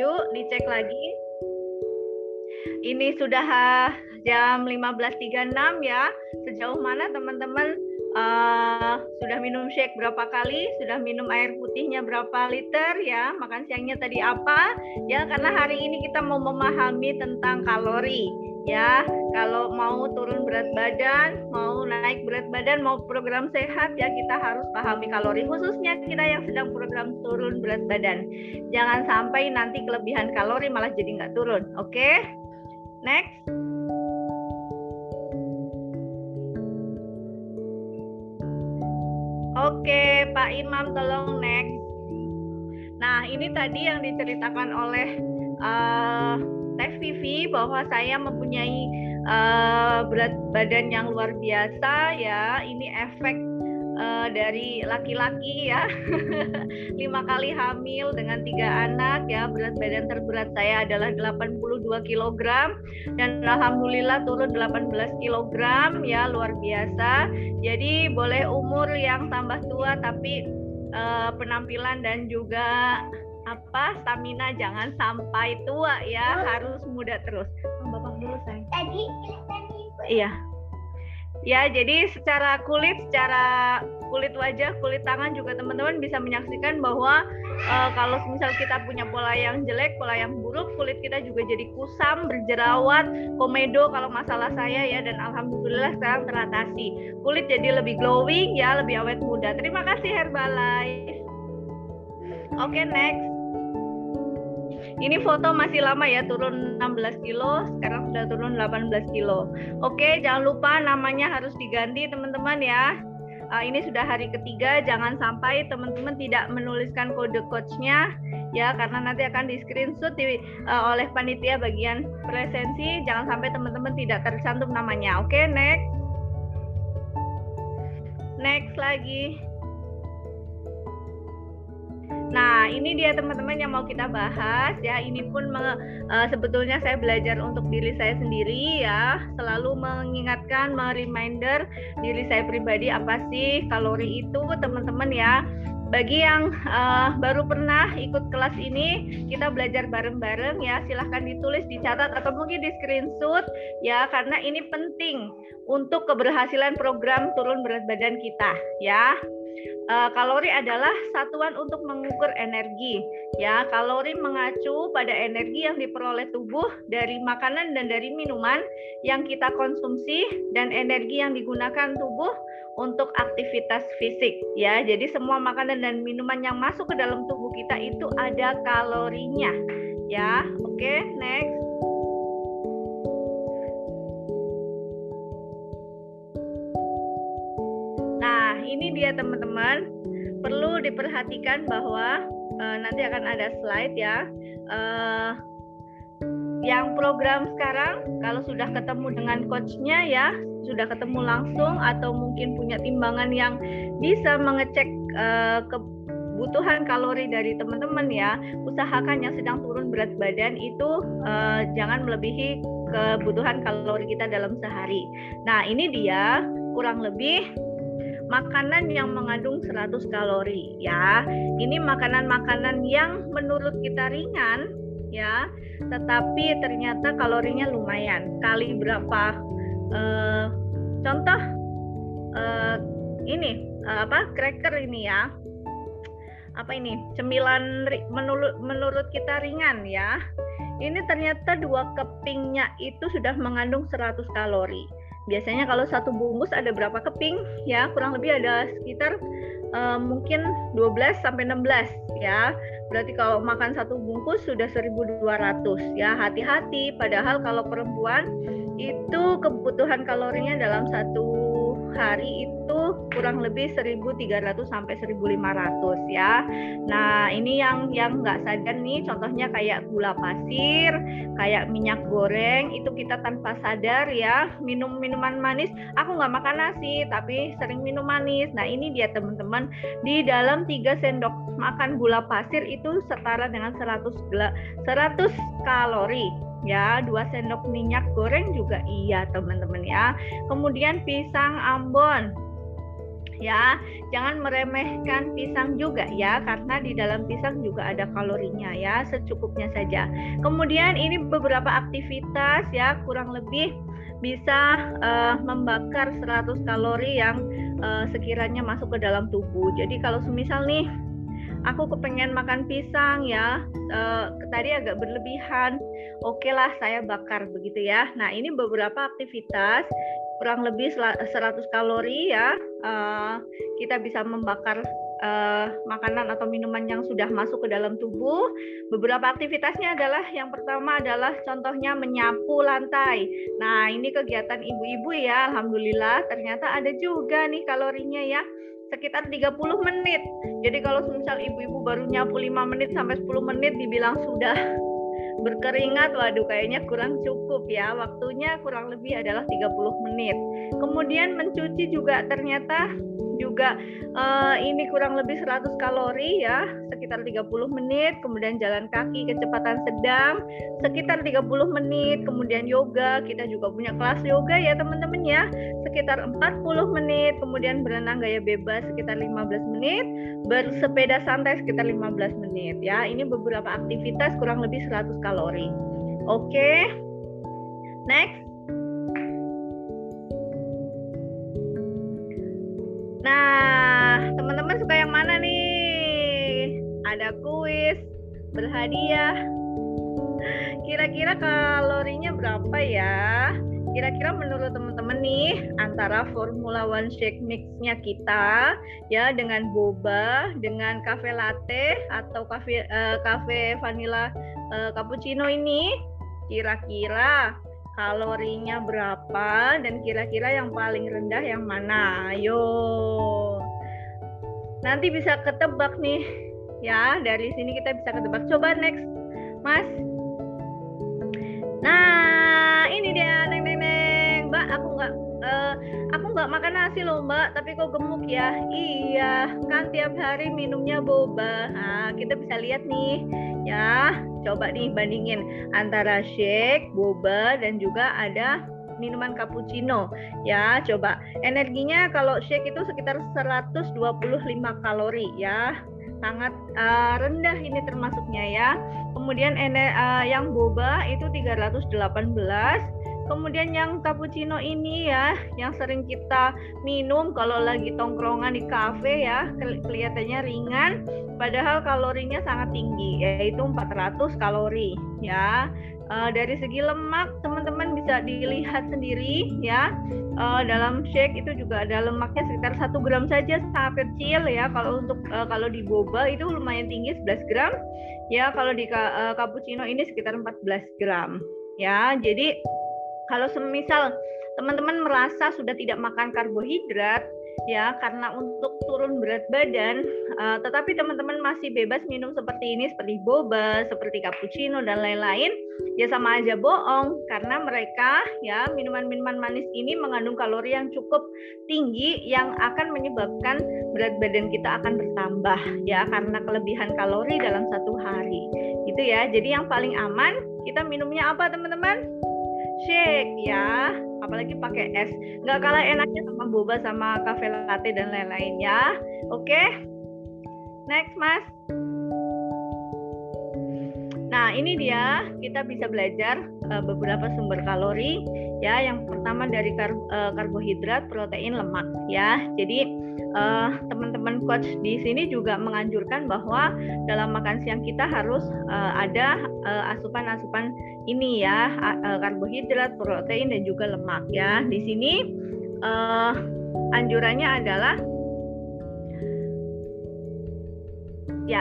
yuk dicek lagi. Ini sudah jam 15.36 ya. Sejauh mana teman-teman uh, sudah minum shake berapa kali? Sudah minum air putihnya berapa liter ya? Makan siangnya tadi apa? Ya, karena hari ini kita mau memahami tentang kalori ya kalau mau turun berat badan mau naik berat badan mau program sehat ya kita harus pahami kalori khususnya kita yang sedang program turun berat badan jangan sampai nanti kelebihan kalori malah jadi nggak turun oke okay? next Oke, Pak Imam tolong next. Nah, ini tadi yang diceritakan oleh uh, Vivi bahwa saya mempunyai uh, berat badan yang luar biasa ya. Ini efek uh, dari laki-laki ya. Lima kali hamil dengan tiga anak ya. Berat badan terberat saya adalah 82 kg dan alhamdulillah turun 18 kg ya luar biasa. Jadi boleh umur yang tambah tua tapi uh, penampilan dan juga apa? Stamina jangan sampai tua ya oh. harus muda terus. Bapak dulu sayang. Tadi iya. Ya jadi secara kulit secara kulit wajah kulit tangan juga teman-teman bisa menyaksikan bahwa uh, kalau misal kita punya pola yang jelek pola yang buruk kulit kita juga jadi kusam berjerawat komedo kalau masalah saya ya dan alhamdulillah sekarang teratasi. Kulit jadi lebih glowing ya lebih awet muda. Terima kasih Herbalife oke okay, next ini foto masih lama ya, turun 16 kilo, sekarang sudah turun 18 kilo. Oke, jangan lupa namanya harus diganti teman-teman ya. Uh, ini sudah hari ketiga, jangan sampai teman-teman tidak menuliskan kode coachnya ya karena nanti akan di screenshot di, oleh panitia bagian presensi jangan sampai teman-teman tidak tercantum namanya oke next next lagi Nah, ini dia teman-teman yang mau kita bahas ya. Ini pun uh, sebetulnya saya belajar untuk diri saya sendiri ya, selalu mengingatkan, mereminder diri saya pribadi apa sih kalori itu teman-teman ya. Bagi yang uh, baru pernah ikut kelas ini, kita belajar bareng-bareng ya. Silahkan ditulis, dicatat atau mungkin di screenshot ya, karena ini penting untuk keberhasilan program turun berat badan kita ya. Uh, kalori adalah satuan untuk mengukur energi. Ya, kalori mengacu pada energi yang diperoleh tubuh dari makanan dan dari minuman yang kita konsumsi dan energi yang digunakan tubuh untuk aktivitas fisik. Ya, jadi semua makanan dan minuman yang masuk ke dalam tubuh kita itu ada kalorinya. Ya, oke, okay, next. Ini dia teman-teman perlu diperhatikan bahwa uh, nanti akan ada slide ya uh, yang program sekarang kalau sudah ketemu dengan coachnya ya sudah ketemu langsung atau mungkin punya timbangan yang bisa mengecek uh, kebutuhan kalori dari teman-teman ya usahakan yang sedang turun berat badan itu uh, jangan melebihi kebutuhan kalori kita dalam sehari. Nah ini dia kurang lebih makanan yang mengandung 100 kalori ya. Ini makanan-makanan yang menurut kita ringan ya, tetapi ternyata kalorinya lumayan. Kali berapa? Uh, contoh uh, ini uh, apa? cracker ini ya. Apa ini? Cemilan menurut menurut kita ringan ya. Ini ternyata dua kepingnya itu sudah mengandung 100 kalori biasanya kalau satu bungkus ada berapa keping? Ya kurang lebih ada sekitar uh, mungkin 12 sampai 16 ya. Berarti kalau makan satu bungkus sudah 1200 ya. Hati-hati padahal kalau perempuan itu kebutuhan kalorinya dalam satu hari itu kurang lebih 1.300 sampai 1.500 ya. Nah ini yang yang nggak sadar nih, contohnya kayak gula pasir, kayak minyak goreng itu kita tanpa sadar ya minum minuman manis. Aku nggak makan nasi tapi sering minum manis. Nah ini dia teman-teman di dalam 3 sendok makan gula pasir itu setara dengan 100 100 kalori ya dua sendok minyak goreng juga iya teman-teman ya kemudian pisang ambon ya. Jangan meremehkan pisang juga ya karena di dalam pisang juga ada kalorinya ya secukupnya saja. Kemudian ini beberapa aktivitas ya kurang lebih bisa uh, membakar 100 kalori yang uh, sekiranya masuk ke dalam tubuh. Jadi kalau semisal nih aku kepengen makan pisang ya. Uh, tadi agak berlebihan. Oke okay lah saya bakar begitu ya. Nah ini beberapa aktivitas. Kurang lebih 100 kalori ya. Uh, kita bisa membakar uh, makanan atau minuman yang sudah masuk ke dalam tubuh. Beberapa aktivitasnya adalah yang pertama adalah contohnya menyapu lantai. Nah, ini kegiatan ibu-ibu ya, alhamdulillah. Ternyata ada juga nih kalorinya ya sekitar 30 menit. Jadi kalau misal ibu-ibu baru nyapu 5 menit sampai 10 menit dibilang sudah berkeringat waduh kayaknya kurang cukup ya waktunya kurang lebih adalah 30 menit kemudian mencuci juga ternyata juga uh, ini kurang lebih 100 kalori ya sekitar 30 menit kemudian jalan kaki kecepatan sedang sekitar 30 menit kemudian yoga kita juga punya kelas yoga ya teman-teman ya sekitar 40 menit kemudian berenang gaya bebas sekitar 15 menit bersepeda santai sekitar 15 menit ya ini beberapa aktivitas kurang lebih 100 kalori oke okay. next Nah, teman-teman suka yang mana nih? Ada kuis, berhadiah. Kira-kira kalorinya berapa ya? Kira-kira menurut teman-teman nih antara Formula One Shake Mix-nya kita ya dengan boba, dengan cafe latte atau cafe uh, cafe vanilla uh, cappuccino ini kira-kira kalorinya berapa dan kira-kira yang paling rendah yang mana? Ayo. Nanti bisa ketebak nih. Ya dari sini kita bisa ketebak. Coba next mas. Nah ini dia neng neng neng. Mbak aku nggak uh, aku nggak makan nasi loh mbak tapi kok gemuk ya? Iya kan tiap hari minumnya boba. Nah kita bisa lihat nih ya coba nih bandingin antara shake boba dan juga ada minuman cappuccino. Ya coba. Energinya kalau shake itu sekitar 125 kalori ya. Sangat uh, rendah ini termasuknya ya. Kemudian uh, yang boba itu 318 Kemudian yang cappuccino ini ya, yang sering kita minum kalau lagi tongkrongan di kafe ya, kelihatannya ringan, padahal kalorinya sangat tinggi, yaitu 400 kalori ya. Uh, dari segi lemak teman-teman bisa dilihat sendiri ya. Uh, dalam shake itu juga ada lemaknya sekitar satu gram saja sangat kecil ya. Kalau untuk uh, kalau di boba itu lumayan tinggi 11 gram. Ya kalau di cappuccino ini sekitar 14 gram ya. Jadi kalau semisal teman-teman merasa sudah tidak makan karbohidrat ya karena untuk turun berat badan uh, tetapi teman-teman masih bebas minum seperti ini seperti boba seperti cappuccino dan lain-lain ya sama aja bohong. Karena mereka ya minuman-minuman manis ini mengandung kalori yang cukup tinggi yang akan menyebabkan berat badan kita akan bertambah ya karena kelebihan kalori dalam satu hari. Gitu ya. Jadi yang paling aman kita minumnya apa teman-teman shake ya. Apalagi pakai es. Nggak kalah enaknya sama boba sama cafe latte dan lain-lain ya. Oke? Okay? next mas Nah, ini dia kita bisa belajar uh, beberapa sumber kalori ya. Yang pertama dari kar uh, karbohidrat, protein, lemak ya. Jadi uh, teman-teman coach di sini juga menganjurkan bahwa dalam makan siang kita harus uh, ada asupan-asupan uh, ini ya, uh, karbohidrat, protein dan juga lemak ya. Di sini uh, anjurannya adalah ya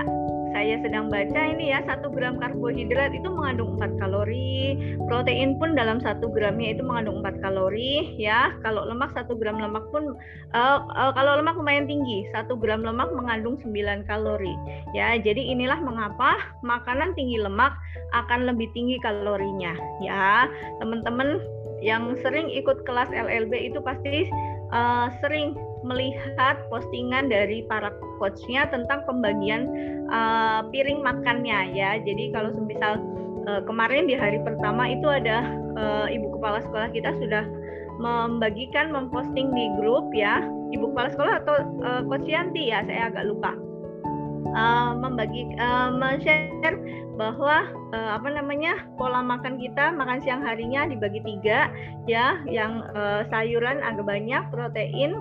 saya sedang baca ini ya satu gram karbohidrat itu mengandung 4 kalori. Protein pun dalam satu gramnya itu mengandung 4 kalori ya. Kalau lemak satu gram lemak pun uh, uh, kalau lemak lumayan tinggi satu gram lemak mengandung 9 kalori ya. Jadi inilah mengapa makanan tinggi lemak akan lebih tinggi kalorinya ya. Teman-teman yang sering ikut kelas LLB itu pasti uh, sering melihat postingan dari para coachnya tentang pembagian uh, piring makannya ya. Jadi kalau semisal uh, kemarin di hari pertama itu ada uh, ibu kepala sekolah kita sudah membagikan memposting di grup ya ibu kepala sekolah atau uh, coach Yanti ya saya agak lupa uh, membagi uh, share bahwa uh, apa namanya pola makan kita makan siang harinya dibagi tiga ya. Yang uh, sayuran agak banyak protein.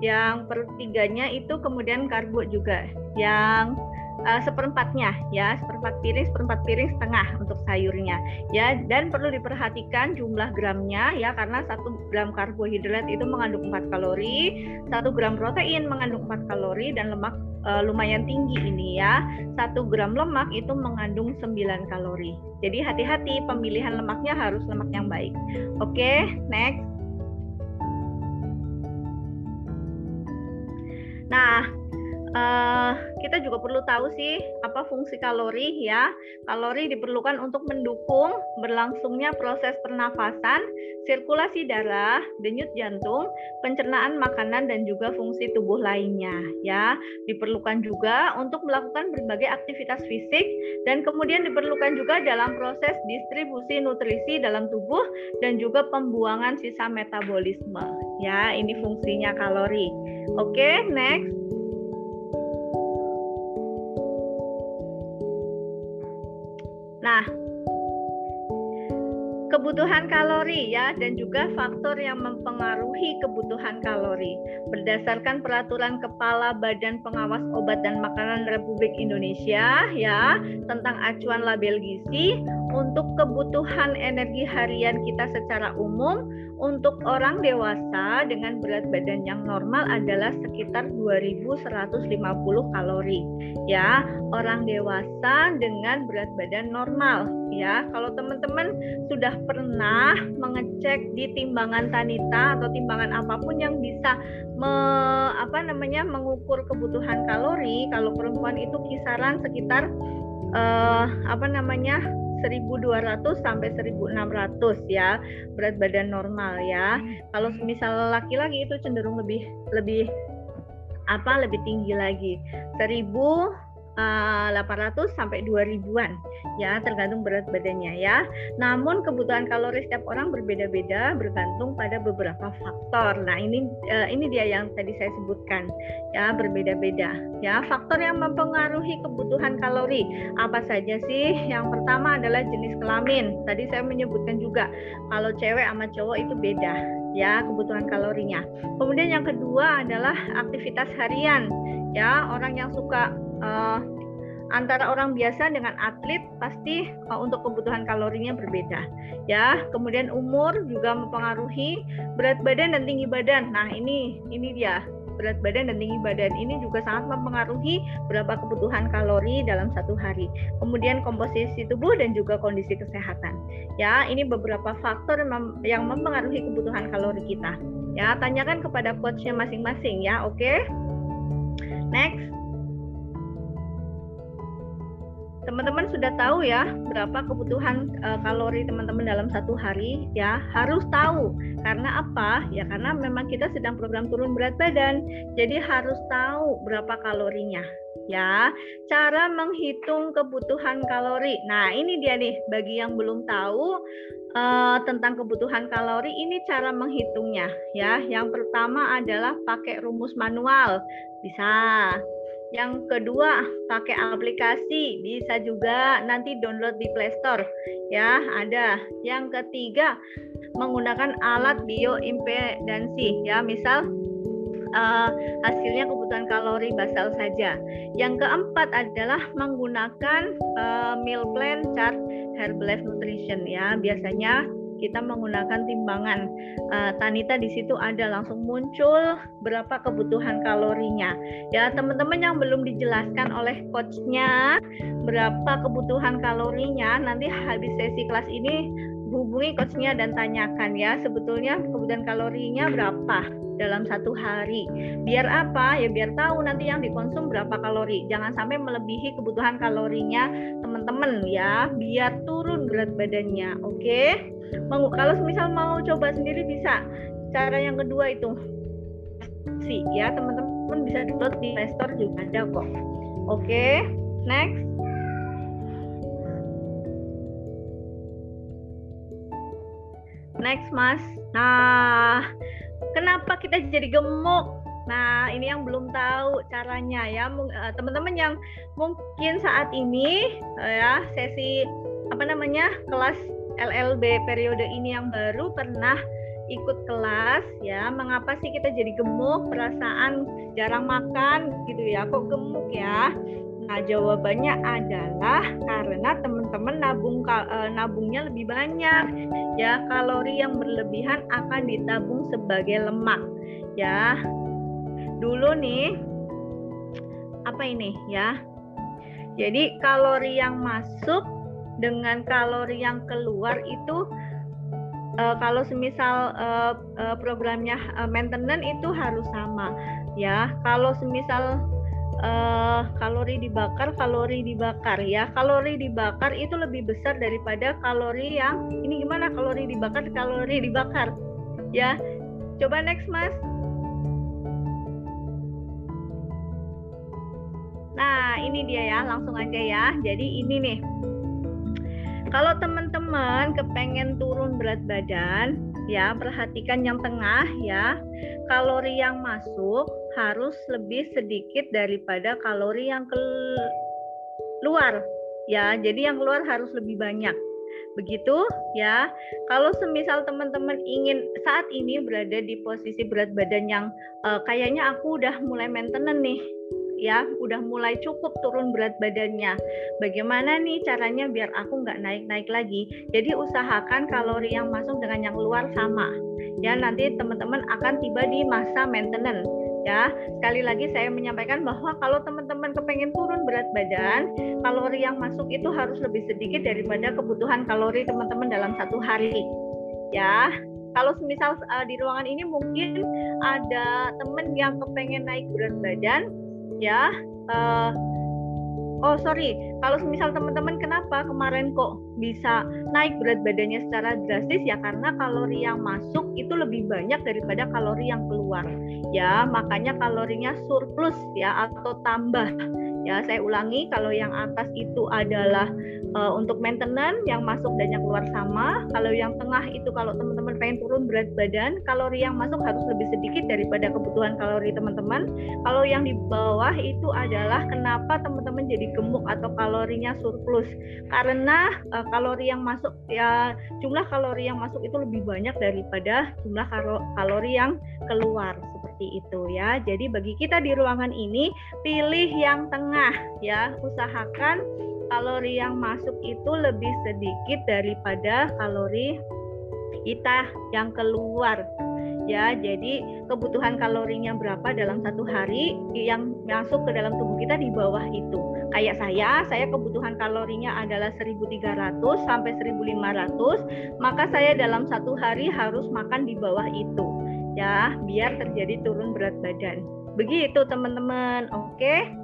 Yang pertiganya itu kemudian karbo juga. Yang uh, seperempatnya ya. Seperempat piring seperempat piring setengah untuk sayurnya ya. Dan perlu diperhatikan jumlah gramnya ya karena satu gram karbohidrat itu mengandung 4 kalori satu gram protein mengandung 4 kalori dan lemak uh, lumayan tinggi ini ya. Satu gram lemak itu mengandung 9 kalori. Jadi hati-hati pemilihan lemaknya harus lemak yang baik. Oke okay, next. Nah, uh, kita juga perlu tahu sih apa fungsi kalori ya. Kalori diperlukan untuk mendukung berlangsungnya proses pernafasan, sirkulasi darah, denyut jantung, pencernaan makanan dan juga fungsi tubuh lainnya ya. Diperlukan juga untuk melakukan berbagai aktivitas fisik dan kemudian diperlukan juga dalam proses distribusi nutrisi dalam tubuh dan juga pembuangan sisa metabolisme. Ya, ini fungsinya kalori. Oke, next. Nah, kebutuhan kalori ya dan juga faktor yang mempengaruhi kebutuhan kalori. Berdasarkan peraturan Kepala Badan Pengawas Obat dan Makanan Republik Indonesia ya tentang acuan label gizi untuk kebutuhan energi harian kita secara umum untuk orang dewasa dengan berat badan yang normal adalah sekitar 2150 kalori ya. Orang dewasa dengan berat badan normal ya. Kalau teman-teman sudah pernah mengecek di timbangan Tanita atau timbangan apa pun yang bisa me, apa namanya mengukur kebutuhan kalori kalau perempuan itu kisaran sekitar uh, apa namanya 1200 sampai 1600 ya berat badan normal ya. Kalau misal laki-laki itu cenderung lebih lebih apa lebih tinggi lagi 1000 800 eh, sampai 2000-an ya tergantung berat badannya ya. Namun kebutuhan kalori setiap orang berbeda-beda bergantung pada beberapa faktor. Nah, ini uh, ini dia yang tadi saya sebutkan ya berbeda-beda. Ya, faktor yang mempengaruhi kebutuhan kalori apa saja sih? Yang pertama adalah jenis kelamin. Tadi saya menyebutkan juga kalau cewek sama cowok itu beda ya kebutuhan kalorinya. Kemudian yang kedua adalah aktivitas harian ya orang yang suka uh, antara orang biasa dengan atlet pasti uh, untuk kebutuhan kalorinya berbeda ya kemudian umur juga mempengaruhi berat badan dan tinggi badan nah ini ini dia berat badan dan tinggi badan ini juga sangat mempengaruhi berapa kebutuhan kalori dalam satu hari. Kemudian komposisi tubuh dan juga kondisi kesehatan. Ya, ini beberapa faktor yang mempengaruhi kebutuhan kalori kita. Ya, tanyakan kepada coachnya masing-masing ya, oke? Okay? Next. Teman-teman sudah tahu ya berapa kebutuhan uh, kalori teman-teman dalam satu hari? Ya harus tahu. Karena apa? Ya karena memang kita sedang program turun berat badan. Jadi harus tahu berapa kalorinya. Ya cara menghitung kebutuhan kalori. Nah ini dia nih bagi yang belum tahu uh, tentang kebutuhan kalori ini cara menghitungnya. Ya yang pertama adalah pakai rumus manual. Bisa yang kedua, pakai aplikasi, bisa juga nanti download di Play Store. Ya, ada. Yang ketiga, menggunakan alat bioimpedansi. Ya, misal uh, hasilnya kebutuhan kalori basal saja. Yang keempat adalah menggunakan uh, meal plan chart Herbalife Nutrition ya. Biasanya kita menggunakan timbangan uh, Tanita di situ ada langsung muncul berapa kebutuhan kalorinya. Ya, teman-teman yang belum dijelaskan oleh coachnya berapa kebutuhan kalorinya, nanti habis sesi kelas ini hubungi coachnya dan tanyakan ya sebetulnya kebutuhan kalorinya berapa dalam satu hari. Biar apa? Ya biar tahu nanti yang dikonsum berapa kalori. Jangan sampai melebihi kebutuhan kalorinya teman-teman ya, biar turun berat badannya. Oke? Okay? Kalau misal mau coba sendiri bisa. Cara yang kedua itu sih ya teman-teman bisa download di Play Store juga ada kok. Oke, okay? next. Next, Mas. Nah, kenapa kita jadi gemuk? Nah, ini yang belum tahu caranya ya, eh, teman-teman yang mungkin saat ini eh, ya sesi apa namanya kelas LLB periode ini yang baru pernah ikut kelas ya mengapa sih kita jadi gemuk? Perasaan jarang makan gitu ya. Kok gemuk ya nah jawabannya adalah karena teman-teman nabung eh, nabungnya lebih banyak. Ya kalori yang berlebihan akan ditabung sebagai lemak. Ya dulu nih apa ini? Ya jadi kalori yang masuk dengan kalori yang keluar itu uh, kalau semisal uh, uh, programnya uh, maintenance itu harus sama. Ya kalau semisal uh, kalori dibakar kalori dibakar ya. Kalori dibakar itu lebih besar daripada kalori yang ini gimana? Kalori dibakar kalori dibakar. Ya coba next mas. Nah, ini dia ya, langsung aja ya. Jadi ini nih, kalau teman-teman kepengen turun berat badan, ya perhatikan yang tengah ya. Kalori yang masuk harus lebih sedikit daripada kalori yang keluar. Ya, jadi yang keluar harus lebih banyak. Begitu ya. Kalau semisal teman-teman ingin saat ini berada di posisi berat badan yang uh, kayaknya aku udah mulai maintenance nih ya udah mulai cukup turun berat badannya. Bagaimana nih caranya biar aku nggak naik-naik lagi? Jadi usahakan kalori yang masuk dengan yang keluar sama. Ya nanti teman-teman akan tiba di masa maintenance. Ya, sekali lagi saya menyampaikan bahwa kalau teman-teman kepengen turun berat badan, kalori yang masuk itu harus lebih sedikit daripada kebutuhan kalori teman-teman dalam satu hari. Ya, kalau misal uh, di ruangan ini mungkin ada teman yang kepengen naik berat badan, ya uh, oh sorry. Kalau misal teman-teman kenapa kemarin kok bisa naik berat badannya secara drastis? Ya karena kalori yang masuk itu lebih banyak daripada kalori yang keluar. Ya makanya kalorinya surplus ya atau tambah ya saya ulangi kalau yang atas itu adalah uh, untuk maintenance yang masuk dan yang keluar sama. Kalau yang tengah itu kalau teman-teman pengen turun berat badan, kalori yang masuk harus lebih sedikit daripada kebutuhan kalori teman-teman. Kalau yang di bawah itu adalah kenapa teman-teman jadi gemuk atau kalorinya surplus. Karena uh, kalori yang masuk ya jumlah kalori yang masuk itu lebih banyak daripada jumlah kalori yang keluar seperti itu ya. Jadi bagi kita di ruangan ini pilih yang tengah ya. Usahakan kalori yang masuk itu lebih sedikit daripada kalori kita yang keluar ya jadi kebutuhan kalorinya berapa dalam satu hari yang masuk ke dalam tubuh kita di bawah itu kayak saya saya kebutuhan kalorinya adalah 1300 sampai 1500 maka saya dalam satu hari harus makan di bawah itu ya biar terjadi turun berat badan begitu teman-teman oke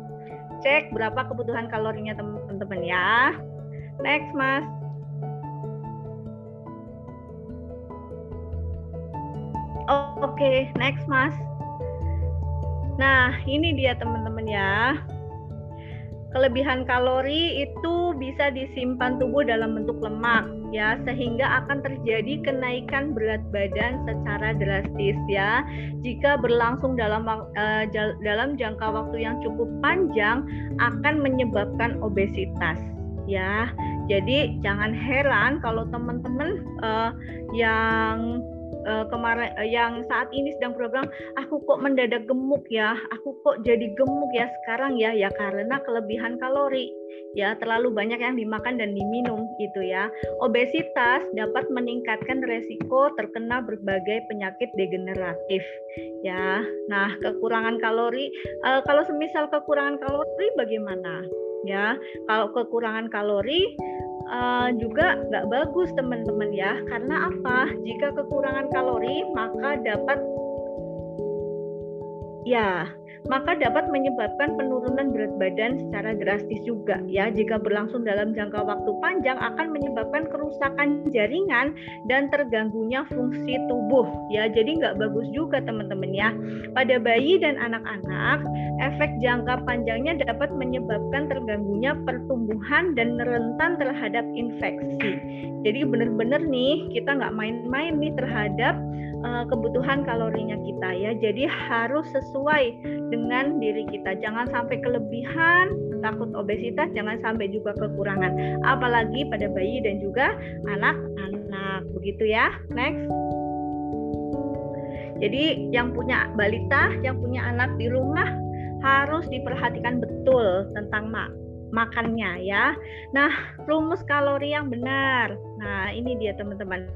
cek berapa kebutuhan kalorinya teman-teman ya. Next, Mas. Oke, next, Mas. Nah, ini dia teman-teman ya. Kelebihan kalori itu bisa disimpan tubuh dalam bentuk lemak ya sehingga akan terjadi kenaikan berat badan secara drastis ya. Jika berlangsung dalam uh, dalam jangka waktu yang cukup panjang akan menyebabkan obesitas ya. Jadi jangan heran kalau teman-teman uh, yang uh, kemarin uh, yang saat ini sedang program aku kok mendadak gemuk ya? Aku kok jadi gemuk ya sekarang ya? Ya karena kelebihan kalori. Ya terlalu banyak yang dimakan dan diminum gitu ya. Obesitas dapat meningkatkan resiko terkena berbagai penyakit degeneratif ya. Nah kekurangan kalori uh, kalau semisal kekurangan kalori bagaimana? Ya kalau kekurangan kalori uh, juga nggak bagus teman-teman ya. Karena apa? Jika kekurangan kalori maka dapat ya maka dapat menyebabkan penurunan berat badan secara drastis juga ya. Jika berlangsung dalam jangka waktu panjang akan menyebabkan kerusakan jaringan dan terganggunya fungsi tubuh ya. Jadi nggak bagus juga teman-teman ya. Pada bayi dan anak-anak, efek jangka panjangnya dapat menyebabkan terganggunya pertumbuhan dan rentan terhadap infeksi. Jadi benar-benar nih kita nggak main-main nih terhadap uh, kebutuhan kalorinya kita ya. Jadi harus sesuai dengan diri kita. Jangan sampai kelebihan, takut obesitas, jangan sampai juga kekurangan. Apalagi pada bayi dan juga anak-anak. Begitu ya. Next. Jadi yang punya balita, yang punya anak di rumah harus diperhatikan betul tentang mak makannya ya. Nah, rumus kalori yang benar. Nah, ini dia teman-teman.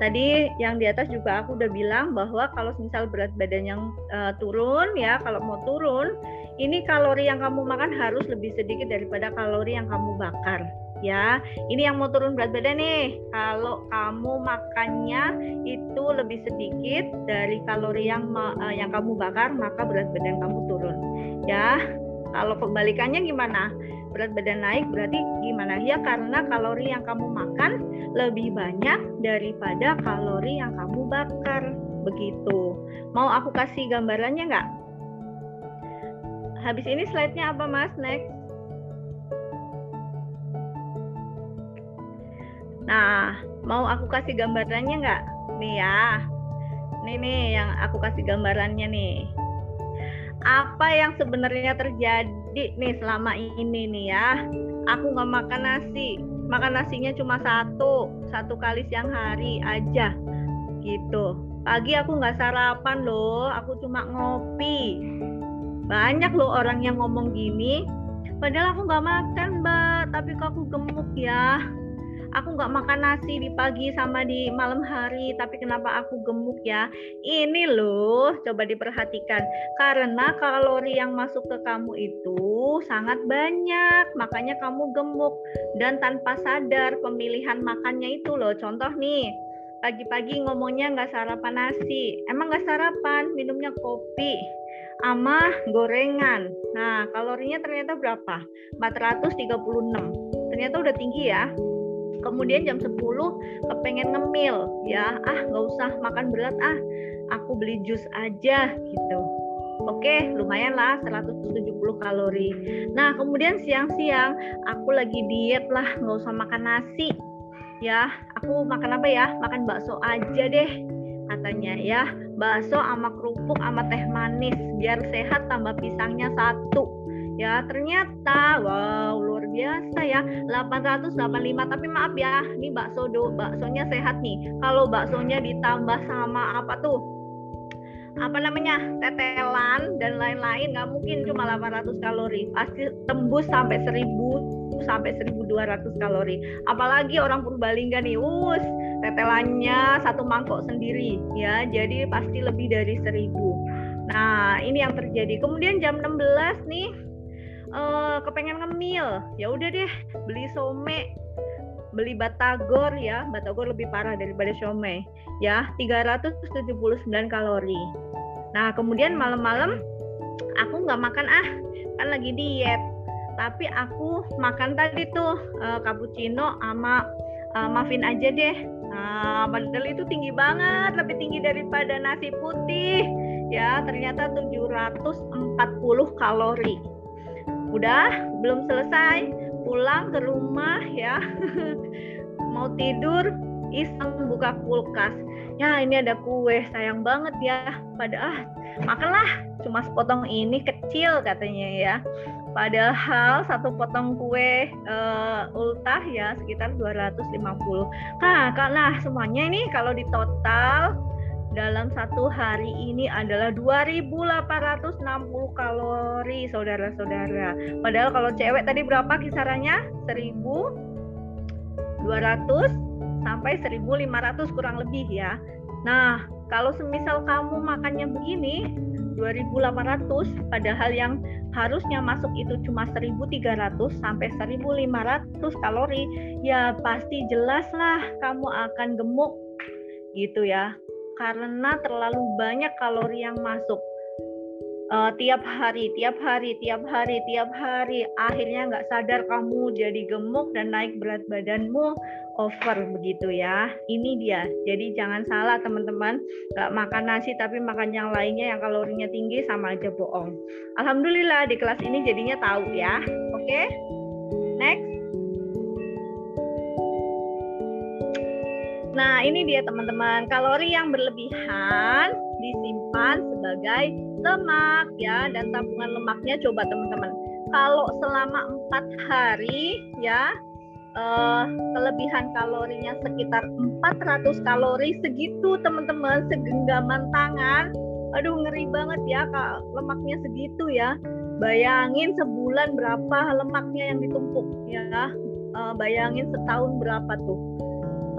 Tadi yang di atas juga aku udah bilang bahwa kalau misal berat badan yang uh, turun ya, kalau mau turun, ini kalori yang kamu makan harus lebih sedikit daripada kalori yang kamu bakar ya. Ini yang mau turun berat badan nih. Kalau kamu makannya itu lebih sedikit dari kalori yang uh, yang kamu bakar, maka berat badan kamu turun. Ya. Kalau kebalikannya gimana? Berat badan naik berarti gimana? Ya karena kalori yang kamu makan lebih banyak daripada kalori yang kamu bakar. Begitu. Mau aku kasih gambarannya nggak? Habis ini slide-nya apa mas? Next. Nah mau aku kasih gambarannya nggak? Nih ya. Nih nih yang aku kasih gambarannya nih apa yang sebenarnya terjadi nih selama ini nih ya? Aku nggak makan nasi. Makan nasinya cuma satu satu kali siang hari aja gitu. Pagi aku nggak sarapan loh aku cuma ngopi. Banyak loh orang yang ngomong gini. Padahal aku nggak makan mbak tapi kok aku gemuk ya aku nggak makan nasi di pagi sama di malam hari tapi kenapa aku gemuk ya? Ini loh coba diperhatikan. Karena kalori yang masuk ke kamu itu sangat banyak makanya kamu gemuk. Dan tanpa sadar pemilihan makannya itu loh. Contoh nih pagi-pagi ngomongnya nggak sarapan nasi. Emang nggak sarapan? Minumnya kopi sama gorengan. Nah kalorinya ternyata berapa? 436 ternyata udah tinggi ya kemudian jam 10 kepengen ngemil ya ah nggak usah makan berat ah aku beli jus aja gitu Oke, lumayan lah 170 kalori. Nah, kemudian siang-siang aku lagi diet lah, nggak usah makan nasi. Ya, aku makan apa ya? Makan bakso aja deh katanya ya. Bakso sama kerupuk sama teh manis biar sehat tambah pisangnya satu. Ya, ternyata wow luar biasa ya 885 tapi maaf ya ini bakso do baksonya sehat nih. Kalau baksonya ditambah sama apa tuh? Apa namanya? Tetelan dan lain-lain nggak mungkin cuma 800 kalori. Pasti tembus sampai 1000 sampai 1200 kalori. Apalagi orang Purbalingga nih us tetelannya satu mangkok sendiri. Ya jadi pasti lebih dari 1000 nah ini yang terjadi. Kemudian jam 16 nih uh, kepengen ngemil. Ya udah deh beli some beli batagor ya. Batagor lebih parah daripada siomay ya 379 kalori. Nah kemudian malam-malam aku nggak makan ah kan lagi diet. Tapi aku makan tadi tuh uh, cappuccino sama uh, muffin aja deh. Nah padahal itu tinggi banget lebih tinggi daripada nasi putih. Ya ternyata 740 kalori udah belum selesai. Pulang ke rumah ya. Mau tidur iseng buka kulkas. Ya ini ada kue sayang banget ya. Pada ah makanlah. Cuma sepotong ini kecil katanya ya. Padahal satu potong kue uh, ultah ya sekitar 250 nah karena semuanya ini kalau di total dalam satu hari ini adalah 2860 kalori saudara-saudara. Padahal kalau cewek tadi berapa kisarannya? 1200 sampai 1500 kurang lebih ya. Nah, kalau semisal kamu makannya begini 2800 padahal yang harusnya masuk itu cuma 1300 sampai 1500 kalori ya pasti jelas lah kamu akan gemuk gitu ya karena terlalu banyak kalori yang masuk. uh, tiap hari, tiap hari, tiap hari, tiap hari, akhirnya nggak sadar kamu jadi gemuk dan naik berat badanmu over begitu ya. Ini dia. Jadi jangan salah teman-teman, nggak makan nasi tapi makan yang lainnya yang kalorinya tinggi sama aja bohong. Alhamdulillah di kelas ini jadinya tahu ya. Oke, okay? next. Nah, ini dia teman-teman, kalori yang berlebihan disimpan sebagai lemak ya dan tabungan lemaknya coba teman-teman. Kalau selama empat hari ya uh, kelebihan kalorinya sekitar 400 kalori segitu teman-teman segenggaman tangan. Aduh ngeri banget ya kak lemaknya segitu ya. Bayangin sebulan berapa lemaknya yang ditumpuk ya. Uh, bayangin setahun berapa tuh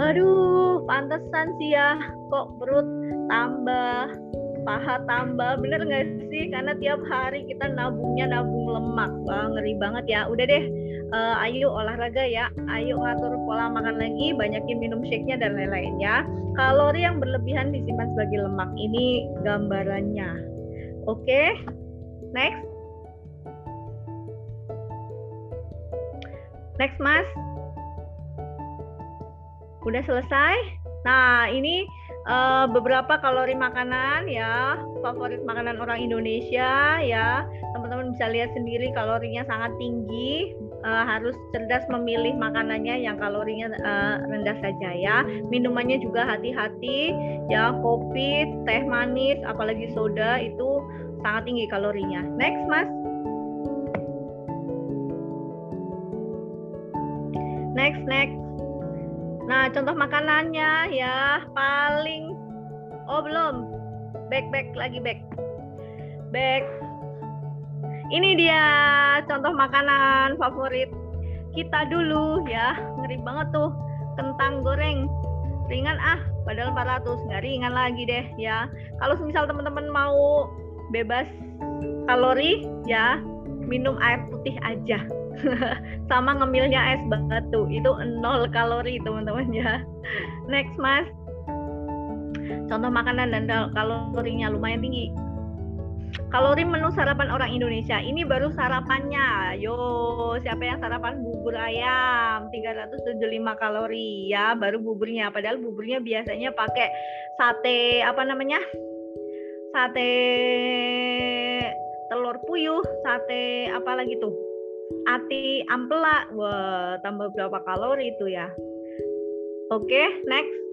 aduh pantesan sih ya. Kok perut tambah paha tambah. Bener nggak sih? Karena tiap hari kita nabungnya nabung lemak. Wah, ngeri banget ya. Udah deh uh, ayo olahraga ya. Ayo ngatur pola makan lagi. Banyakin minum shake-nya dan lain-lain ya. Kalori yang berlebihan disimpan sebagai lemak. Ini gambarannya. Oke okay? next. Next mas Udah selesai? Nah, ini uh, beberapa kalori makanan ya, favorit makanan orang Indonesia ya. Teman-teman bisa lihat sendiri kalorinya sangat tinggi. Uh, harus cerdas memilih makanannya yang kalorinya uh, rendah saja ya. Minumannya juga hati-hati ya, kopi, teh manis, apalagi soda itu sangat tinggi kalorinya. Next, Mas. Next, next. Nah, contoh makanannya ya paling oh belum. Back back lagi back. Back. Ini dia contoh makanan favorit kita dulu ya. Ngeri banget tuh kentang goreng. Ringan ah, padahal 400 nggak ringan lagi deh ya. Kalau misal teman-teman mau bebas kalori ya, minum air putih aja sama ngemilnya es batu. Itu nol kalori teman-teman ya. Next mas. Contoh makanan dan kalorinya lumayan tinggi. Kalori menu sarapan orang Indonesia. Ini baru sarapannya. Yo siapa yang sarapan? Bubur ayam. 375 kalori. Ya baru buburnya. Padahal buburnya biasanya pakai sate apa namanya? Sate telur puyuh sate apa lagi tuh ati ampela wah tambah berapa kalori itu ya oke okay, next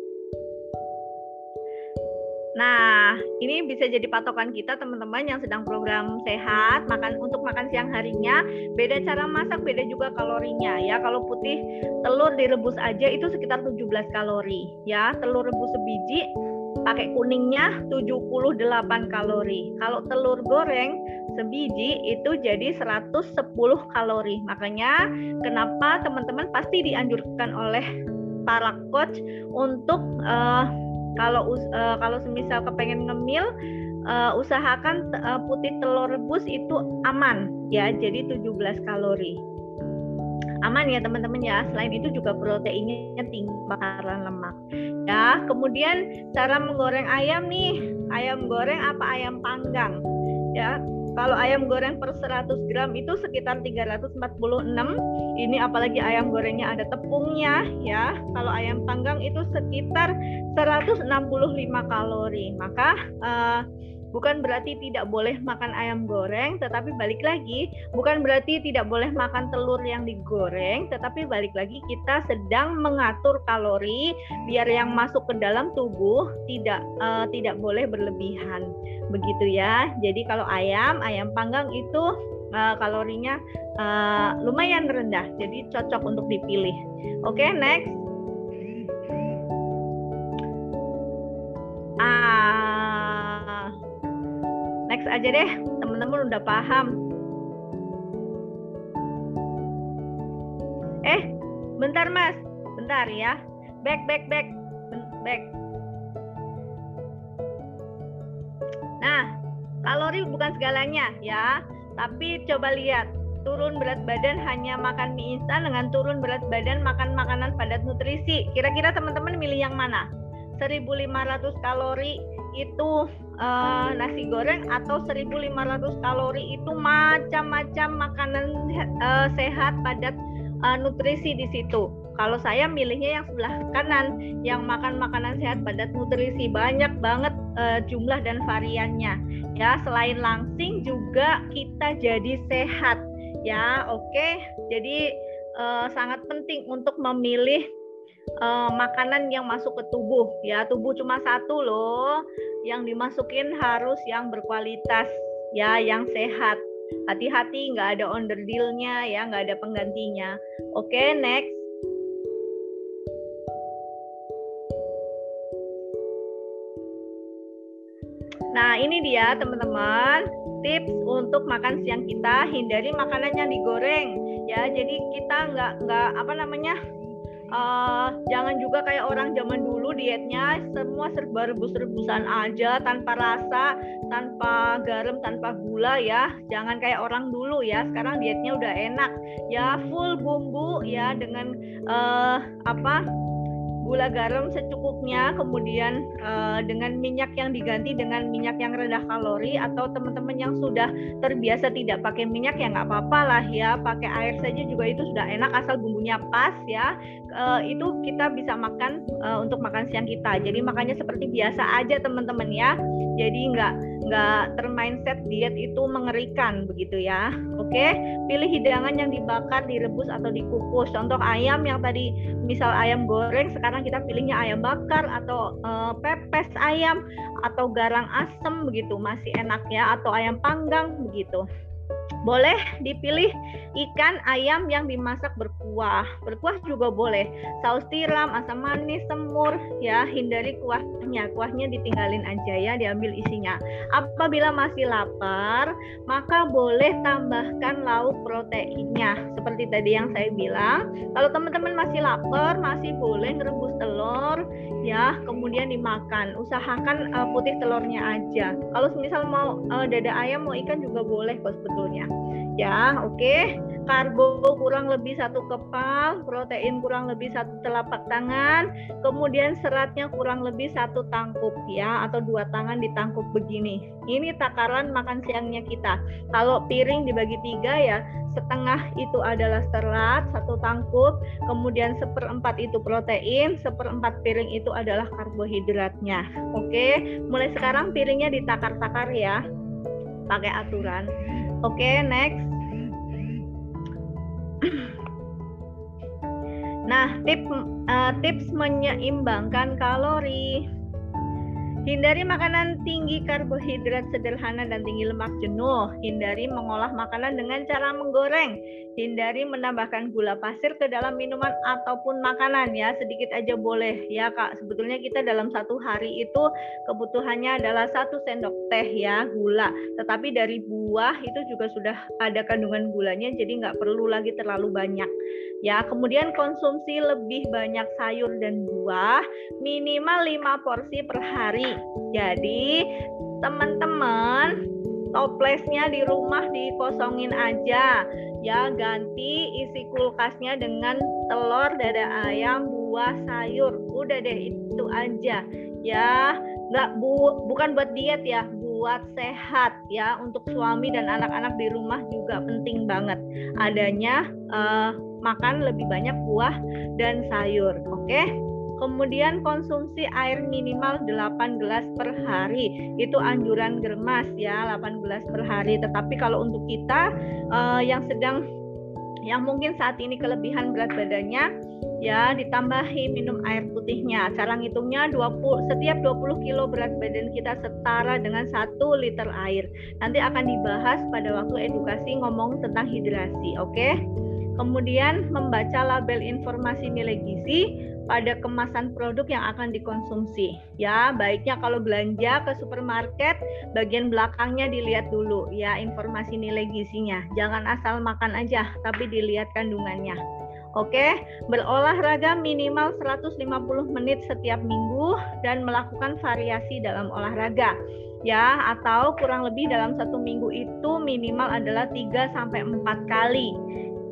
Nah, ini bisa jadi patokan kita teman-teman yang sedang program sehat, makan untuk makan siang harinya, beda cara masak, beda juga kalorinya ya. Kalau putih telur direbus aja itu sekitar 17 kalori ya. Telur rebus sebiji pakai kuningnya 78 kalori. Kalau telur goreng sebiji itu jadi 110 kalori. Makanya kenapa teman-teman pasti dianjurkan oleh para coach untuk uh, kalau uh, kalau semisal kepengen ngemil uh, usahakan uh, putih telur rebus itu aman ya jadi 17 kalori aman ya teman-teman ya. Selain itu juga proteinnya tinggi bakaran lemak. Ya, kemudian cara menggoreng ayam nih, ayam goreng apa ayam panggang? Ya, kalau ayam goreng per 100 gram itu sekitar 346. Ini apalagi ayam gorengnya ada tepungnya ya. Kalau ayam panggang itu sekitar 165 kalori. Maka uh, Bukan berarti tidak boleh makan ayam goreng, tetapi balik lagi, bukan berarti tidak boleh makan telur yang digoreng, tetapi balik lagi kita sedang mengatur kalori biar yang masuk ke dalam tubuh tidak uh, tidak boleh berlebihan. Begitu ya. Jadi kalau ayam, ayam panggang itu uh, kalorinya uh, lumayan rendah, jadi cocok untuk dipilih. Oke, okay, next. Next aja deh temen-temen udah paham. Eh bentar mas. Bentar ya. Back back back. Back. Nah kalori bukan segalanya ya. Tapi coba lihat turun berat badan hanya makan mie instan dengan turun berat badan makan makanan padat nutrisi. Kira-kira teman-teman milih yang mana? 1500 kalori itu uh, nasi goreng atau 1500 kalori itu macam-macam makanan uh, sehat padat uh, nutrisi di situ. Kalau saya milihnya yang sebelah kanan, yang makan makanan sehat padat nutrisi banyak banget uh, jumlah dan variannya. Ya, selain langsing juga kita jadi sehat. Ya, oke. Okay? Jadi uh, sangat penting untuk memilih uh, makanan yang masuk ke tubuh. Ya, tubuh cuma satu loh. Yang dimasukin harus yang berkualitas, ya, yang sehat hati-hati nggak ada underdealnya ya nggak ada penggantinya oke okay, next Nah, ini dia teman-teman tips untuk makan siang kita. Hindari makanan yang digoreng ya. Jadi kita nggak nggak apa namanya uh, jangan juga kayak orang zaman dulu dietnya semua serba rebus-rebusan aja tanpa rasa, tanpa garam, tanpa gula ya. Jangan kayak orang dulu ya. Sekarang dietnya udah enak ya, full bumbu ya dengan uh, apa? Gula garam secukupnya, kemudian uh, dengan minyak yang diganti dengan minyak yang rendah kalori atau teman-teman yang sudah terbiasa tidak pakai minyak ya nggak apa-apa lah ya, pakai air saja juga itu sudah enak asal bumbunya pas ya. Uh, itu kita bisa makan uh, untuk makan siang kita. Jadi makannya seperti biasa aja teman-teman ya. Jadi nggak nggak termindset diet itu mengerikan begitu ya. Oke, pilih hidangan yang dibakar, direbus atau dikukus. Contoh ayam yang tadi misal ayam goreng, sekarang kita pilihnya ayam bakar atau uh, pepes ayam atau garang asem begitu masih enak ya atau ayam panggang begitu. Boleh dipilih ikan ayam yang dimasak berkuah. Berkuah juga boleh. Saus tiram, asam manis, semur, ya hindari kuahnya. Kuahnya ditinggalin aja ya, diambil isinya. Apabila masih lapar, maka boleh tambahkan lauk proteinnya. Seperti tadi yang saya bilang, kalau teman-teman masih lapar, masih boleh ngerebus telur, ya, kemudian dimakan. Usahakan uh, putih telurnya aja. Kalau misal mau uh, dada ayam, mau ikan juga boleh kok sebetulnya ya oke. Okay. karbo kurang lebih satu kepal protein kurang lebih satu telapak tangan kemudian seratnya kurang lebih satu tangkup ya atau dua tangan ditangkup begini. Ini takaran makan siangnya kita. Kalau piring dibagi tiga ya setengah itu adalah serat satu tangkup kemudian seperempat itu protein seperempat piring itu adalah karbohidratnya. Oke mulai sekarang piringnya ditakar-takar ya pakai aturan Oke, okay, next. Nah, tip, uh, tips menyeimbangkan kalori. Hindari makanan tinggi karbohidrat sederhana dan tinggi lemak jenuh. Hindari mengolah makanan dengan cara menggoreng. Hindari menambahkan gula pasir ke dalam minuman ataupun makanan ya. Sedikit aja boleh ya Kak. Sebetulnya kita dalam satu hari itu kebutuhannya adalah satu sendok teh ya gula. Tetapi dari buah itu juga sudah ada kandungan gulanya jadi nggak perlu lagi terlalu banyak. Ya, kemudian konsumsi lebih banyak sayur dan buah, minimal 5 porsi per hari. Jadi, teman-teman, toplesnya di rumah dikosongin aja. Ya, ganti isi kulkasnya dengan telur, dada ayam, buah, sayur. Udah deh itu aja. Ya, nggak bu bukan buat diet ya, buat sehat ya untuk suami dan anak-anak di rumah juga penting banget adanya uh, makan lebih banyak buah dan sayur oke okay? Kemudian konsumsi air minimal 8 gelas per hari. Itu anjuran germas ya, 8 gelas per hari. Tetapi kalau untuk kita uh, yang sedang yang mungkin saat ini kelebihan berat badannya ya ditambahi minum air putihnya. Cara ngitungnya 20 setiap 20 kilo berat badan kita setara dengan 1 liter air. Nanti akan dibahas pada waktu edukasi ngomong tentang hidrasi, oke? Okay? Kemudian membaca label informasi nilai gizi pada kemasan produk yang akan dikonsumsi. Ya, baiknya kalau belanja ke supermarket, bagian belakangnya dilihat dulu ya informasi nilai gizinya. Jangan asal makan aja, tapi dilihat kandungannya. Oke, berolahraga minimal 150 menit setiap minggu dan melakukan variasi dalam olahraga. Ya, atau kurang lebih dalam satu minggu itu minimal adalah 3 sampai 4 kali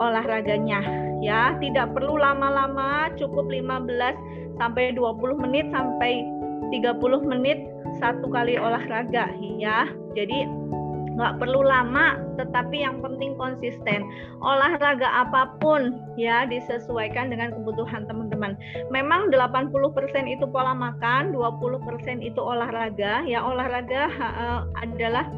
olahraganya. Ya tidak perlu lama-lama cukup 15 sampai 20 menit sampai 30 menit satu kali olahraga ya. Jadi nggak perlu lama tetapi yang penting konsisten. Olahraga apa pun ya disesuaikan dengan kebutuhan teman-teman. Memang 80% itu pola makan 20% itu olahraga. Ya olahraga uh, adalah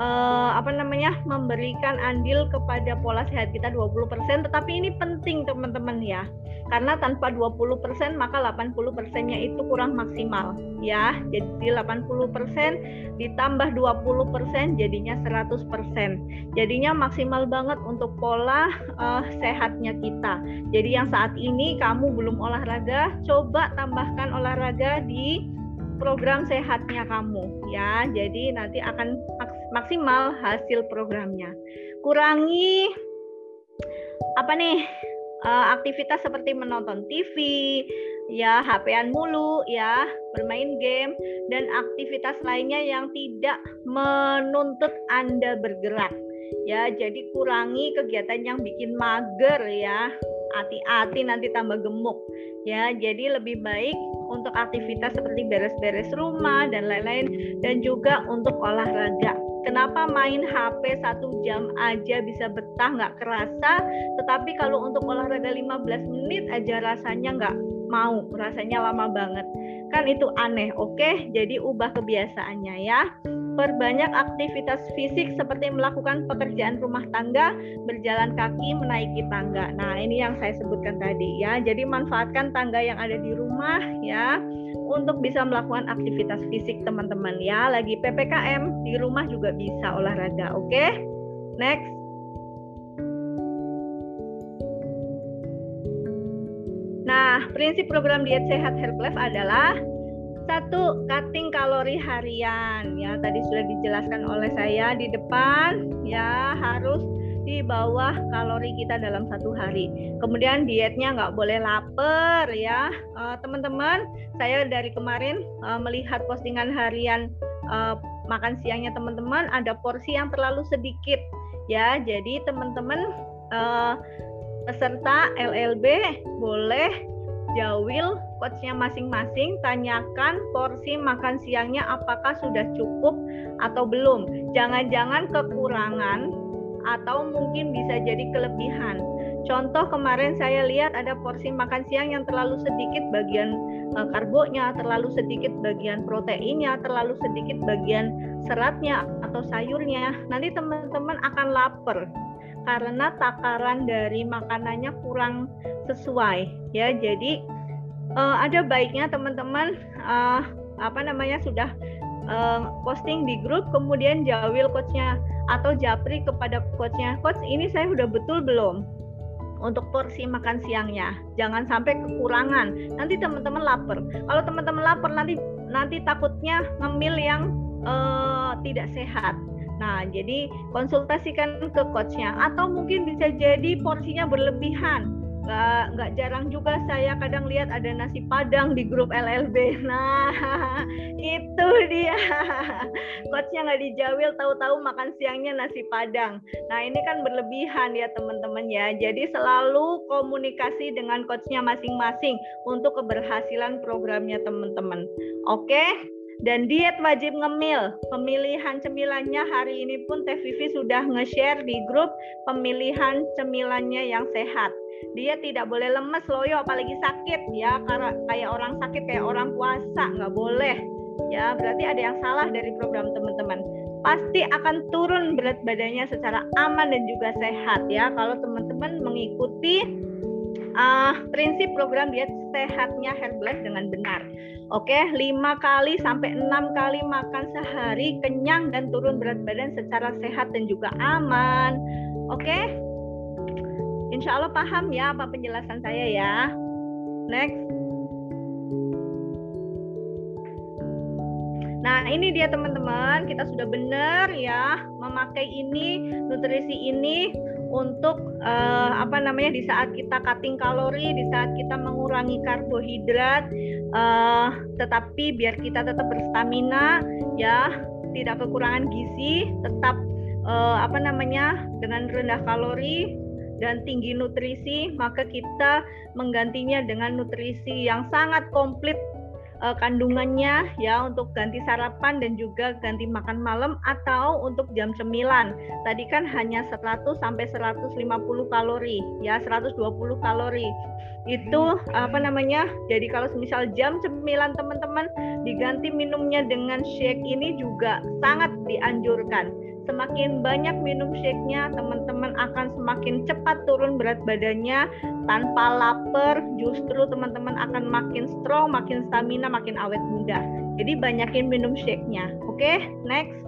uh, apa namanya memberikan andil kepada pola sehat kita 20% tetapi ini penting teman-teman ya. Karena tanpa 20% maka 80%-nya itu kurang maksimal ya. Jadi 80% ditambah 20% jadinya 100% jadinya maksimal banget untuk pola uh, sehatnya kita. Jadi yang saat ini kamu belum olahraga coba tambahkan olahraga di program sehatnya kamu ya. Jadi nanti akan maksimal hasil programnya. Kurangi apa nih uh, aktivitas seperti menonton TV, ya HP-an mulu, ya bermain game dan aktivitas lainnya yang tidak menuntut Anda bergerak. Ya, jadi kurangi kegiatan yang bikin mager ya. Hati-hati nanti tambah gemuk. Ya, jadi lebih baik untuk aktivitas seperti beres-beres rumah dan lain-lain dan juga untuk olahraga. Kenapa main HP satu jam aja bisa betah nggak kerasa, tetapi kalau untuk olahraga 15 menit aja rasanya nggak mau, rasanya lama banget. Kan itu aneh, oke? Jadi ubah kebiasaannya ya. Perbanyak aktivitas fisik seperti melakukan pekerjaan rumah tangga, berjalan kaki, menaiki tangga. Nah, ini yang saya sebutkan tadi ya. Jadi manfaatkan tangga yang ada di rumah ya untuk bisa melakukan aktivitas fisik teman-teman ya. Lagi PPKM di rumah juga bisa olahraga. Oke. Next. Nah, prinsip program diet sehat Herbalife adalah satu, cutting kalori harian. Ya, tadi sudah dijelaskan oleh saya di depan ya harus di bawah kalori kita dalam satu hari. Kemudian dietnya nggak boleh lapar ya, uh, teman-teman. Saya dari kemarin uh, melihat postingan harian uh, makan siangnya teman-teman ada porsi yang terlalu sedikit ya. Jadi teman-teman peserta LLB boleh jawil coachnya masing-masing tanyakan porsi makan siangnya apakah sudah cukup atau belum. Jangan-jangan kekurangan atau mungkin bisa jadi kelebihan. Contoh kemarin saya lihat ada porsi makan siang yang terlalu sedikit bagian uh, karbonya terlalu sedikit bagian proteinnya terlalu sedikit bagian seratnya atau sayurnya. Nanti teman-teman akan lapar karena takaran dari makanannya kurang sesuai ya. Jadi uh, ada baiknya teman-teman uh, apa namanya sudah uh, posting di grup kemudian jawil coachnya atau japri kepada coachnya. Coach ini saya udah betul belum untuk porsi makan siangnya? Jangan sampai kekurangan. Nanti teman-teman lapar. Kalau teman-teman lapar nanti nanti takutnya ngemil yang uh, tidak sehat. Nah, jadi konsultasikan ke coachnya. Atau mungkin bisa jadi porsinya berlebihan. Nggak, nggak jarang juga saya kadang lihat ada nasi padang di grup LLB. Nah, itu dia. Coachnya nggak dijawil, tahu-tahu makan siangnya nasi padang. Nah, ini kan berlebihan ya teman-teman ya. Jadi selalu komunikasi dengan coachnya masing-masing untuk keberhasilan programnya teman-teman. Oke? Dan diet wajib ngemil. Pemilihan cemilannya hari ini pun Teh Vivi sudah nge-share di grup pemilihan cemilannya yang sehat. Dia tidak boleh lemes loyo apalagi sakit ya karena kayak orang sakit kayak orang puasa nggak boleh ya berarti ada yang salah dari program teman-teman pasti akan turun berat badannya secara aman dan juga sehat ya kalau teman-teman mengikuti uh, prinsip program diet sehatnya Herbalife dengan benar. Oke, okay, 5 kali sampai 6 kali makan sehari kenyang dan turun berat badan secara sehat dan juga aman. Oke. Okay? Insya Allah paham ya apa penjelasan saya ya. Next. Nah, ini dia teman-teman, kita sudah benar ya memakai ini, nutrisi ini untuk uh, apa namanya di saat kita cutting kalori, di saat kita mengurangi karbohidrat, uh, tetapi biar kita tetap berstamina, ya tidak kekurangan gizi, tetap uh, apa namanya dengan rendah kalori dan tinggi nutrisi, maka kita menggantinya dengan nutrisi yang sangat komplit uh, kandungannya ya untuk ganti sarapan dan juga ganti makan malam atau untuk jam cemilan. Tadi kan hanya 100 sampai 150 kalori ya, 120 kalori. Itu apa namanya? Jadi kalau misal jam cemilan teman-teman diganti minumnya dengan shake ini juga sangat dianjurkan semakin banyak minum shake-nya, teman-teman akan semakin cepat turun berat badannya tanpa lapar. Justru teman-teman akan makin strong, makin stamina, makin awet muda. Jadi banyakin minum shake-nya. Oke, okay? next.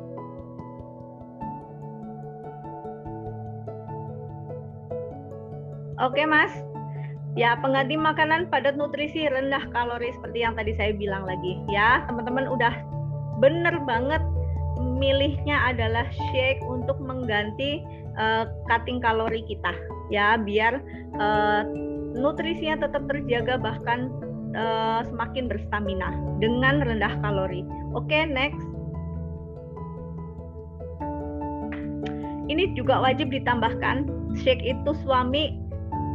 Oke, okay, Mas. Ya, pengganti makanan padat nutrisi rendah kalori seperti yang tadi saya bilang lagi. Ya, teman-teman udah bener banget milihnya adalah shake untuk mengganti uh, cutting kalori kita ya biar uh, nutrisinya tetap terjaga bahkan uh, semakin berstamina dengan rendah kalori. Oke, okay, next. Ini juga wajib ditambahkan shake itu suami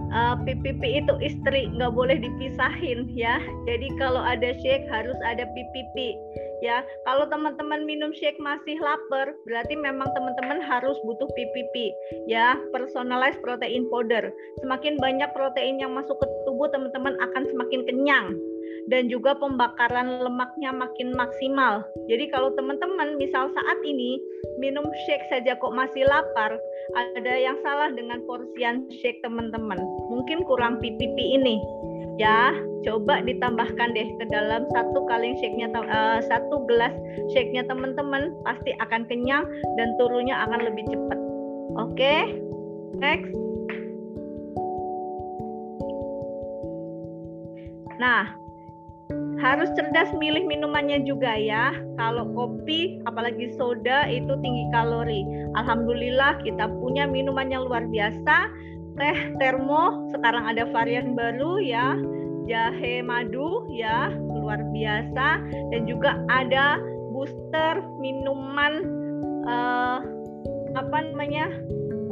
uh, PPP itu istri nggak boleh dipisahin ya. Jadi kalau ada shake harus ada PPP ya. Kalau teman-teman minum shake masih lapar berarti memang teman-teman harus butuh PPP ya. Personalized protein powder. Semakin banyak protein yang masuk ke tubuh teman-teman akan semakin kenyang. Dan juga pembakaran lemaknya makin maksimal. Jadi kalau teman-teman misal saat ini minum shake saja kok masih lapar ada yang salah dengan porsian shake teman-teman. Mungkin kurang PPP ini ya coba ditambahkan deh ke dalam satu kaleng shake-nya uh, satu gelas shake-nya teman-teman pasti akan kenyang dan turunnya akan lebih cepat oke okay? next nah harus cerdas milih minumannya juga ya. Kalau kopi, apalagi soda itu tinggi kalori. Alhamdulillah kita punya minuman yang luar biasa teh termo sekarang ada varian baru ya. Jahe madu ya luar biasa. Dan juga ada booster minuman uh, apa namanya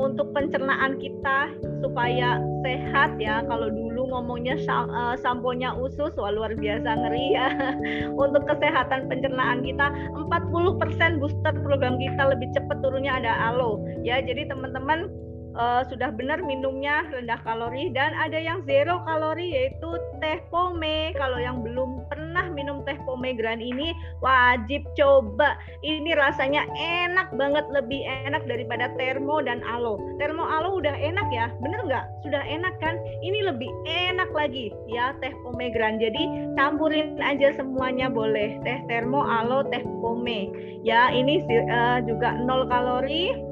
untuk pencernaan kita supaya sehat ya. Kalau dulu ngomongnya uh, samponya usus wah luar biasa ngeri ya. Untuk kesehatan pencernaan kita 40% booster program kita lebih cepat turunnya ada alo ya. Jadi teman-teman uh, sudah benar minumnya rendah kalori dan ada yang zero kalori yaitu teh pome. Kalau yang belum pernah minum teh pomegran ini wajib coba. Ini rasanya enak banget, lebih enak daripada termo dan alo. Termo alo udah enak ya, bener nggak? Sudah enak kan? Ini lebih enak lagi ya teh pomegran. Jadi campurin aja semuanya boleh. Teh termo, alo, teh pome. Ya ini uh, juga nol kalori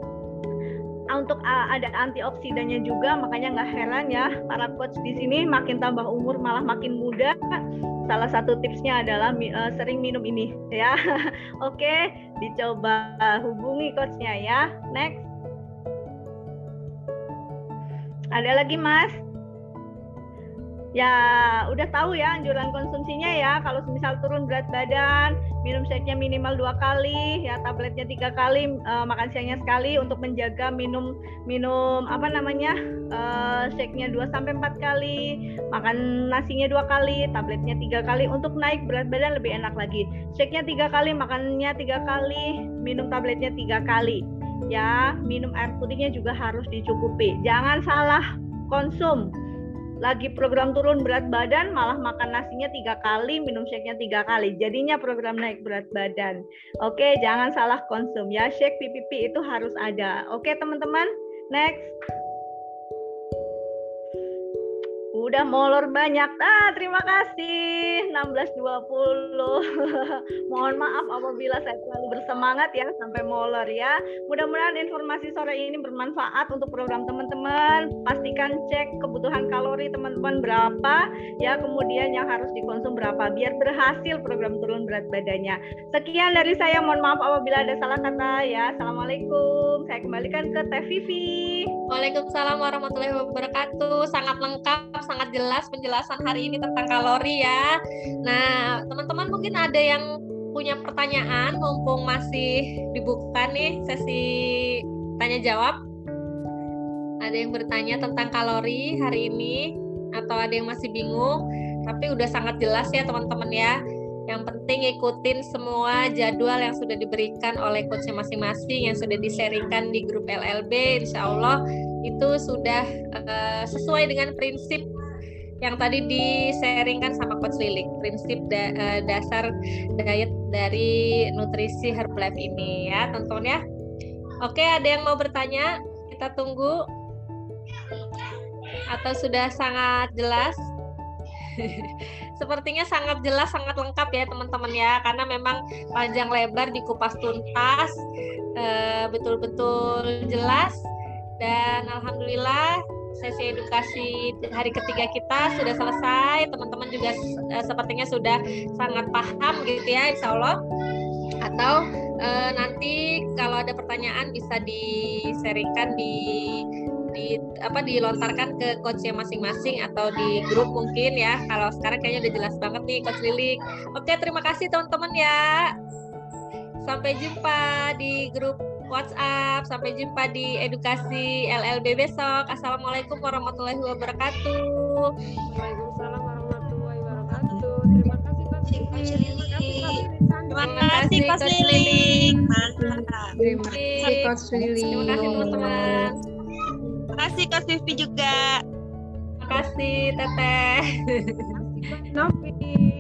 untuk uh, ada antioksidannya juga makanya nggak heran ya para coach di sini makin tambah umur malah makin muda. Salah satu tipsnya adalah uh, sering minum ini ya. Oke dicoba hubungi coachnya ya. Next. Ada lagi mas ya udah tahu ya anjuran konsumsinya ya. Kalau misal turun berat badan minum shake-nya minimal dua kali ya tabletnya tiga kali uh, makan siangnya sekali untuk menjaga minum minum apa namanya uh, shake-nya dua sampai empat kali makan nasinya dua kali tabletnya tiga kali untuk naik berat badan lebih enak lagi. Shake-nya tiga kali makannya tiga kali minum tabletnya tiga kali. Ya minum air putihnya juga harus dicukupi. Jangan salah konsum lagi program turun berat badan malah makan nasinya tiga kali minum shake-nya tiga kali. Jadinya program naik berat badan. Oke jangan salah konsum ya. Shake PPP itu harus ada. Oke teman-teman next udah molor banyak. Ah, terima kasih 1620. Mohon maaf apabila saya terlalu bersemangat ya sampai molor ya. Mudah-mudahan informasi sore ini bermanfaat untuk program teman-teman. Pastikan cek kebutuhan kalori teman-teman berapa ya, kemudian yang harus dikonsum berapa biar berhasil program turun berat badannya. Sekian dari saya. Mohon maaf apabila ada salah kata ya. Assalamualaikum. Saya kembalikan ke Teh Vivi. Waalaikumsalam warahmatullahi wabarakatuh. Sangat lengkap sangat jelas penjelasan hari ini tentang kalori ya. Nah, teman-teman mungkin ada yang punya pertanyaan mumpung masih dibuka nih sesi tanya jawab. Ada yang bertanya tentang kalori hari ini atau ada yang masih bingung, tapi udah sangat jelas ya teman-teman ya. Yang penting ikutin semua jadwal yang sudah diberikan oleh coachnya masing-masing yang sudah diseringkan di grup LLB. Insya Allah itu sudah uh, sesuai dengan prinsip yang tadi diseringkan sama Coach Lilik, prinsip da uh, dasar diet dari nutrisi Herbalife ini ya, teman-teman ya. Oke, ada yang mau bertanya? Kita tunggu. Atau sudah sangat jelas? Sepertinya sangat jelas, sangat lengkap ya teman-teman ya, karena memang panjang lebar dikupas tuntas, eh, betul-betul jelas, dan alhamdulillah sesi edukasi hari ketiga kita sudah selesai. Teman-teman juga uh, sepertinya sudah sangat paham gitu ya, insya Allah. Atau uh, nanti kalau ada pertanyaan bisa diseringkan di di apa dilontarkan ke coachnya masing-masing atau di grup mungkin ya. Kalau sekarang kayaknya udah jelas banget nih coach Lilik. Oke, terima kasih teman-teman ya. Sampai jumpa di grup WhatsApp. Sampai jumpa di edukasi LLB besok. Assalamualaikum warahmatullahi wabarakatuh. Waalaikumsalam warahmatullahi wabarakatuh. Terima kasih Coach Lili. Terima kasih Coach Lili. Mantap. Terima kasih Coach Lili. Terima kasih teman-teman. Terima kasih Coach Vivi juga. Terima kasih Teteh. Novi.